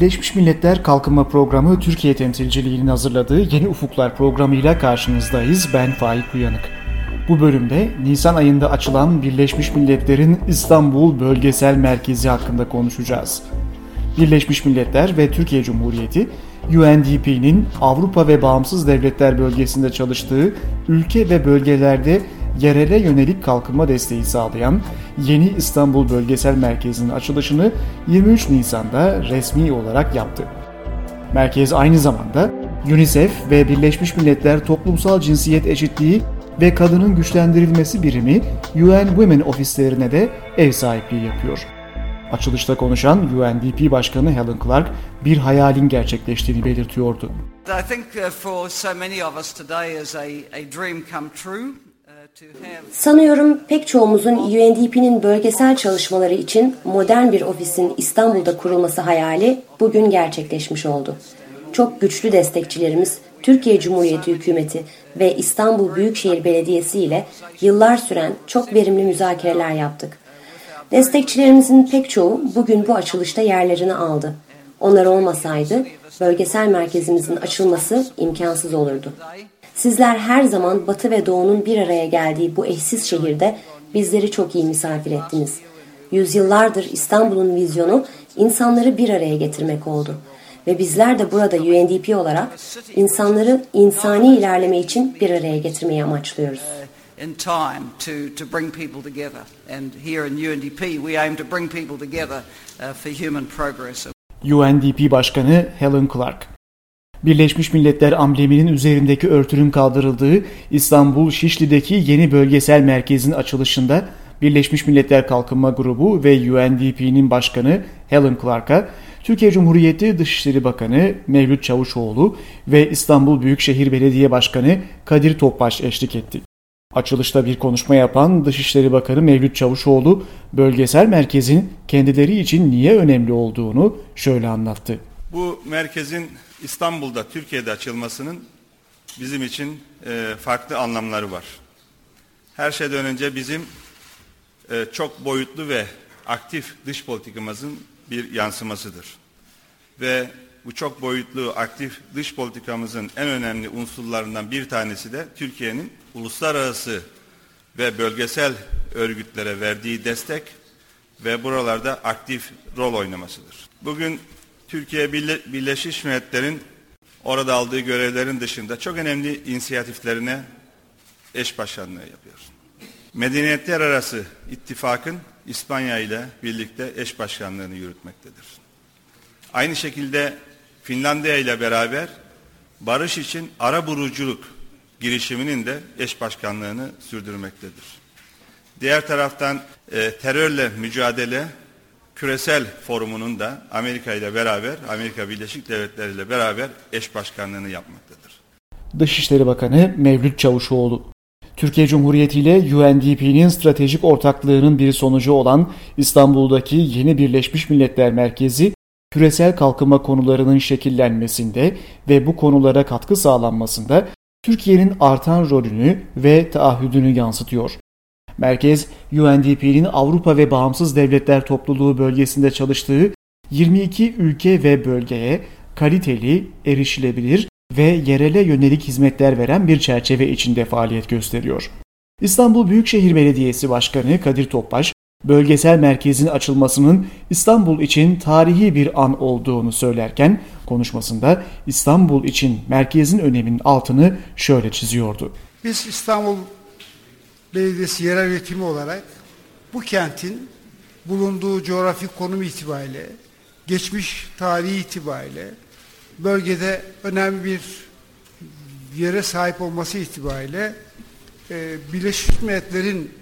Birleşmiş Milletler Kalkınma Programı Türkiye temsilciliğinin hazırladığı Yeni Ufuklar programıyla karşınızdayız. Ben Faik Uyanık. Bu bölümde Nisan ayında açılan Birleşmiş Milletler'in İstanbul Bölgesel Merkezi hakkında konuşacağız. Birleşmiş Milletler ve Türkiye Cumhuriyeti UNDP'nin Avrupa ve Bağımsız Devletler bölgesinde çalıştığı ülke ve bölgelerde yerele yönelik kalkınma desteği sağlayan yeni İstanbul Bölgesel Merkezi'nin açılışını 23 Nisan'da resmi olarak yaptı. Merkez aynı zamanda UNICEF ve Birleşmiş Milletler Toplumsal Cinsiyet Eşitliği ve Kadının Güçlendirilmesi Birimi UN Women ofislerine de ev sahipliği yapıyor. Açılışta konuşan UNDP Başkanı Helen Clark bir hayalin gerçekleştiğini belirtiyordu. I think uh, for so many of us today is a, a dream come true. Sanıyorum pek çoğumuzun UNDP'nin bölgesel çalışmaları için modern bir ofisin İstanbul'da kurulması hayali bugün gerçekleşmiş oldu. Çok güçlü destekçilerimiz Türkiye Cumhuriyeti Hükümeti ve İstanbul Büyükşehir Belediyesi ile yıllar süren çok verimli müzakereler yaptık. Destekçilerimizin pek çoğu bugün bu açılışta yerlerini aldı. Onlar olmasaydı bölgesel merkezimizin açılması imkansız olurdu. Sizler her zaman Batı ve Doğu'nun bir araya geldiği bu eşsiz şehirde bizleri çok iyi misafir ettiniz. Yüzyıllardır İstanbul'un vizyonu insanları bir araya getirmek oldu. Ve bizler de burada UNDP olarak insanları insani ilerleme için bir araya getirmeyi amaçlıyoruz. in time to, to bring people together. And here in UNDP we aim to bring people together uh, for human progress. UNDP Başkanı Helen Clark Birleşmiş Milletler ambleminin üzerindeki örtünün kaldırıldığı İstanbul Şişli'deki yeni bölgesel merkezin açılışında Birleşmiş Milletler Kalkınma Grubu ve UNDP'nin başkanı Helen Clark'a Türkiye Cumhuriyeti Dışişleri Bakanı Mevlüt Çavuşoğlu ve İstanbul Büyükşehir Belediye Başkanı Kadir Topbaş eşlik etti. Açılışta bir konuşma yapan Dışişleri Bakanı Mevlüt Çavuşoğlu, bölgesel merkezin kendileri için niye önemli olduğunu şöyle anlattı. Bu merkezin İstanbul'da, Türkiye'de açılmasının bizim için e, farklı anlamları var. Her şeyden önce bizim e, çok boyutlu ve aktif dış politikamızın bir yansımasıdır. Ve bu çok boyutlu aktif dış politikamızın en önemli unsurlarından bir tanesi de Türkiye'nin uluslararası ve bölgesel örgütlere verdiği destek ve buralarda aktif rol oynamasıdır. Bugün Türkiye Birleşmiş Milletler'in orada aldığı görevlerin dışında çok önemli inisiyatiflerine eş başkanlığı yapıyor. Medeniyetler arası ittifakın İspanya ile birlikte eş başkanlığını yürütmektedir. Aynı şekilde Finlandiya ile beraber barış için ara buruculuk girişiminin de eş başkanlığını sürdürmektedir. Diğer taraftan e, terörle mücadele küresel forumunun da Amerika ile beraber, Amerika Birleşik Devletleri ile beraber eş başkanlığını yapmaktadır. Dışişleri Bakanı Mevlüt Çavuşoğlu Türkiye Cumhuriyeti ile UNDP'nin stratejik ortaklığının bir sonucu olan İstanbul'daki yeni Birleşmiş Milletler Merkezi, küresel kalkınma konularının şekillenmesinde ve bu konulara katkı sağlanmasında Türkiye'nin artan rolünü ve taahhüdünü yansıtıyor. Merkez, UNDP'nin Avrupa ve Bağımsız Devletler Topluluğu bölgesinde çalıştığı 22 ülke ve bölgeye kaliteli, erişilebilir ve yerele yönelik hizmetler veren bir çerçeve içinde faaliyet gösteriyor. İstanbul Büyükşehir Belediyesi Başkanı Kadir Topbaş, bölgesel merkezin açılmasının İstanbul için tarihi bir an olduğunu söylerken konuşmasında İstanbul için merkezin öneminin altını şöyle çiziyordu. Biz İstanbul Belediyesi yerel yönetimi olarak bu kentin bulunduğu coğrafi konum itibariyle, geçmiş tarihi itibariyle bölgede önemli bir yere sahip olması itibariyle e, Birleşmiş Milletler'in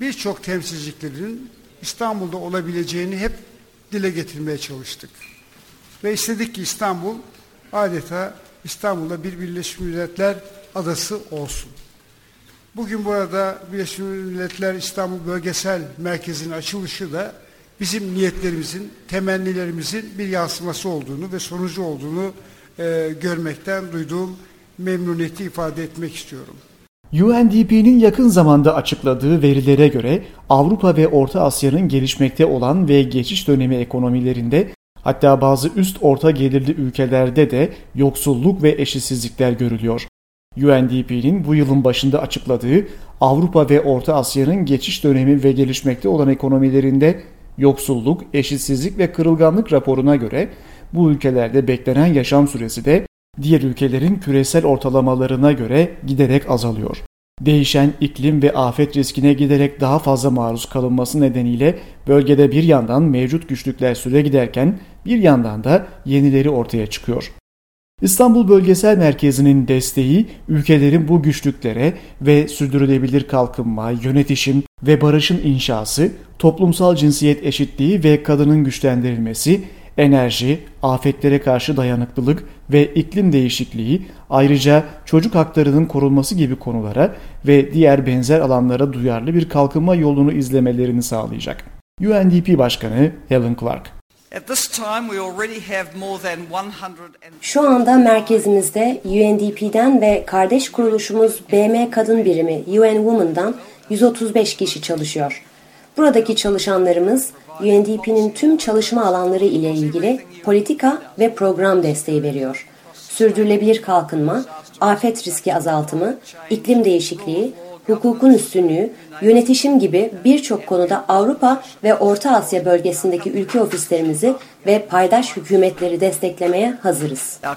birçok temsilciliklerinin İstanbul'da olabileceğini hep dile getirmeye çalıştık. Ve istedik ki İstanbul adeta İstanbul'da bir Birleşmiş Milletler adası olsun. Bugün burada Birleşmiş Milletler İstanbul Bölgesel Merkezi'nin açılışı da bizim niyetlerimizin, temennilerimizin bir yansıması olduğunu ve sonucu olduğunu e, görmekten duyduğum memnuniyeti ifade etmek istiyorum. UNDP'nin yakın zamanda açıkladığı verilere göre Avrupa ve Orta Asya'nın gelişmekte olan ve geçiş dönemi ekonomilerinde Hatta bazı üst orta gelirli ülkelerde de yoksulluk ve eşitsizlikler görülüyor. UNDP'nin bu yılın başında açıkladığı Avrupa ve Orta Asya'nın geçiş dönemi ve gelişmekte olan ekonomilerinde yoksulluk, eşitsizlik ve kırılganlık raporuna göre bu ülkelerde beklenen yaşam süresi de diğer ülkelerin küresel ortalamalarına göre giderek azalıyor. Değişen iklim ve afet riskine giderek daha fazla maruz kalınması nedeniyle bölgede bir yandan mevcut güçlükler süre giderken bir yandan da yenileri ortaya çıkıyor. İstanbul Bölgesel Merkezi'nin desteği ülkelerin bu güçlüklere ve sürdürülebilir kalkınma, yönetişim ve barışın inşası, toplumsal cinsiyet eşitliği ve kadının güçlendirilmesi, enerji, afetlere karşı dayanıklılık ve iklim değişikliği ayrıca çocuk haklarının korunması gibi konulara ve diğer benzer alanlara duyarlı bir kalkınma yolunu izlemelerini sağlayacak. UNDP Başkanı Helen Clark şu anda merkezimizde UNDP'den ve kardeş kuruluşumuz BM Kadın Birimi UN Women'dan 135 kişi çalışıyor. Buradaki çalışanlarımız UNDP'nin tüm çalışma alanları ile ilgili politika ve program desteği veriyor. Sürdürülebilir kalkınma, afet riski azaltımı, iklim değişikliği, hukukun üstünlüğü, yönetişim gibi birçok konuda Avrupa ve Orta Asya bölgesindeki ülke ofislerimizi ve paydaş hükümetleri desteklemeye hazırız. Uh,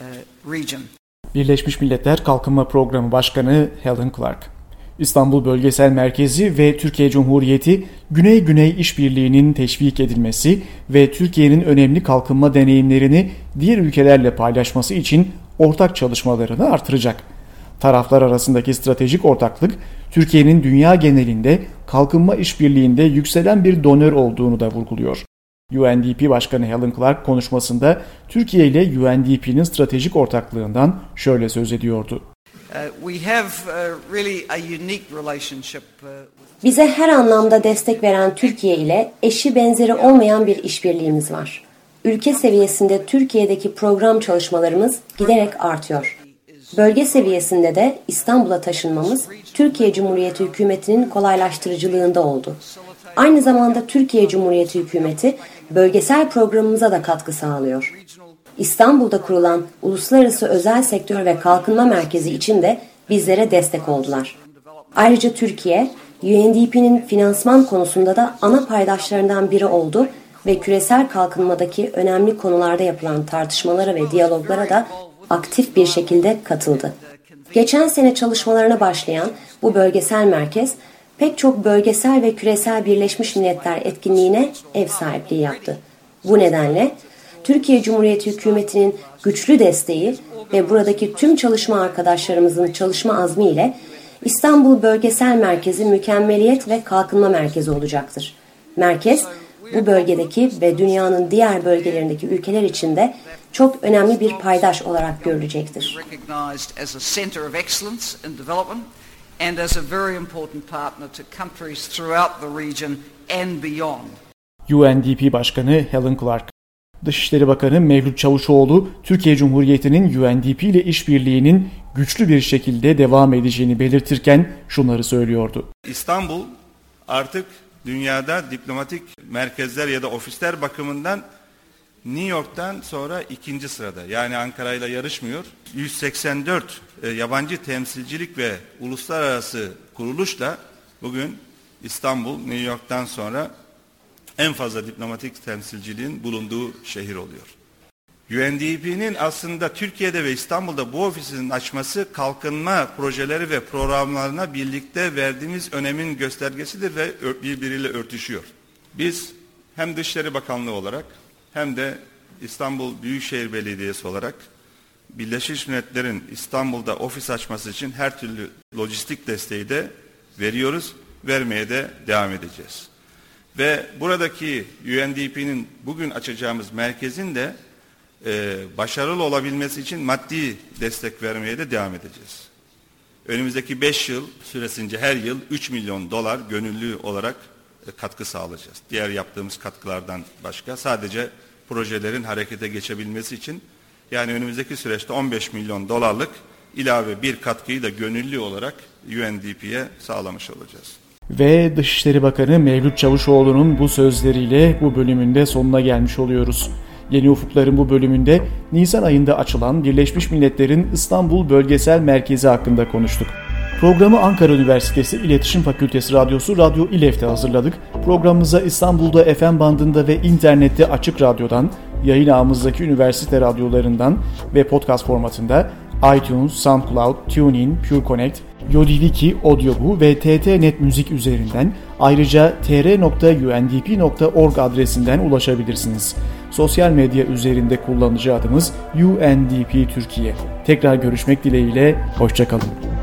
uh. Birleşmiş Milletler Kalkınma Programı Başkanı Helen Clark. İstanbul Bölgesel Merkezi ve Türkiye Cumhuriyeti Güney-Güney işbirliğinin teşvik edilmesi ve Türkiye'nin önemli kalkınma deneyimlerini diğer ülkelerle paylaşması için ortak çalışmalarını artıracak. Taraflar arasındaki stratejik ortaklık Türkiye'nin dünya genelinde kalkınma işbirliğinde yükselen bir donör olduğunu da vurguluyor. UNDP Başkanı Helen Clark konuşmasında Türkiye ile UNDP'nin stratejik ortaklığından şöyle söz ediyordu. Uh, uh, Bize her anlamda destek veren Türkiye ile eşi benzeri olmayan bir işbirliğimiz var. Ülke seviyesinde Türkiye'deki program çalışmalarımız giderek artıyor. Bölge seviyesinde de İstanbul'a taşınmamız Türkiye Cumhuriyeti hükümetinin kolaylaştırıcılığında oldu. Aynı zamanda Türkiye Cumhuriyeti hükümeti bölgesel programımıza da katkı sağlıyor. İstanbul'da kurulan Uluslararası Özel Sektör ve Kalkınma Merkezi için de bizlere destek oldular. Ayrıca Türkiye, UNDP'nin finansman konusunda da ana paydaşlarından biri oldu ve küresel kalkınmadaki önemli konularda yapılan tartışmalara ve diyaloglara da aktif bir şekilde katıldı. Geçen sene çalışmalarına başlayan bu bölgesel merkez pek çok bölgesel ve küresel Birleşmiş Milletler etkinliğine ev sahipliği yaptı. Bu nedenle Türkiye Cumhuriyeti hükümetinin güçlü desteği ve buradaki tüm çalışma arkadaşlarımızın çalışma azmiyle İstanbul Bölgesel Merkezi mükemmeliyet ve kalkınma merkezi olacaktır. Merkez bu bölgedeki ve dünyanın diğer bölgelerindeki ülkeler için de çok önemli bir paydaş olarak görülecektir. and as a very important partner to countries throughout the region and beyond. UNDP Başkanı Helen Clark Dışişleri Bakanı Mevlüt Çavuşoğlu, Türkiye Cumhuriyeti'nin UNDP ile işbirliğinin güçlü bir şekilde devam edeceğini belirtirken şunları söylüyordu. İstanbul artık dünyada diplomatik merkezler ya da ofisler bakımından New York'tan sonra ikinci sırada. Yani Ankara ile yarışmıyor. 184 e, yabancı temsilcilik ve uluslararası kuruluşla bugün İstanbul New York'tan sonra en fazla diplomatik temsilciliğin bulunduğu şehir oluyor. UNDP'nin aslında Türkiye'de ve İstanbul'da bu ofisinin açması kalkınma projeleri ve programlarına birlikte verdiğimiz önemin göstergesidir ve birbiriyle örtüşüyor. Biz hem Dışişleri Bakanlığı olarak hem de İstanbul Büyükşehir Belediyesi olarak Birleşmiş Milletler'in İstanbul'da ofis açması için her türlü lojistik desteği de veriyoruz, vermeye de devam edeceğiz. Ve buradaki UNDP'nin bugün açacağımız merkezin de e, başarılı olabilmesi için maddi destek vermeye de devam edeceğiz. Önümüzdeki 5 yıl süresince her yıl 3 milyon dolar gönüllü olarak e, katkı sağlayacağız. Diğer yaptığımız katkılardan başka sadece projelerin harekete geçebilmesi için yani önümüzdeki süreçte 15 milyon dolarlık ilave bir katkıyı da gönüllü olarak UNDP'ye sağlamış olacağız. Ve Dışişleri Bakanı Mevlüt Çavuşoğlu'nun bu sözleriyle bu bölümünde sonuna gelmiş oluyoruz. Yeni Ufukların bu bölümünde Nisan ayında açılan Birleşmiş Milletler'in İstanbul Bölgesel Merkezi hakkında konuştuk. Programı Ankara Üniversitesi İletişim Fakültesi Radyosu Radyo İLEF'te hazırladık. Programımıza İstanbul'da FM bandında ve internette açık radyodan, yayın ağımızdaki üniversite radyolarından ve podcast formatında iTunes, SoundCloud, TuneIn, PureConnect, Yodiviki, Audioboo ve TTNet Müzik üzerinden ayrıca tr.undp.org adresinden ulaşabilirsiniz. Sosyal medya üzerinde kullanıcı adımız UNDP Türkiye. Tekrar görüşmek dileğiyle, hoşçakalın.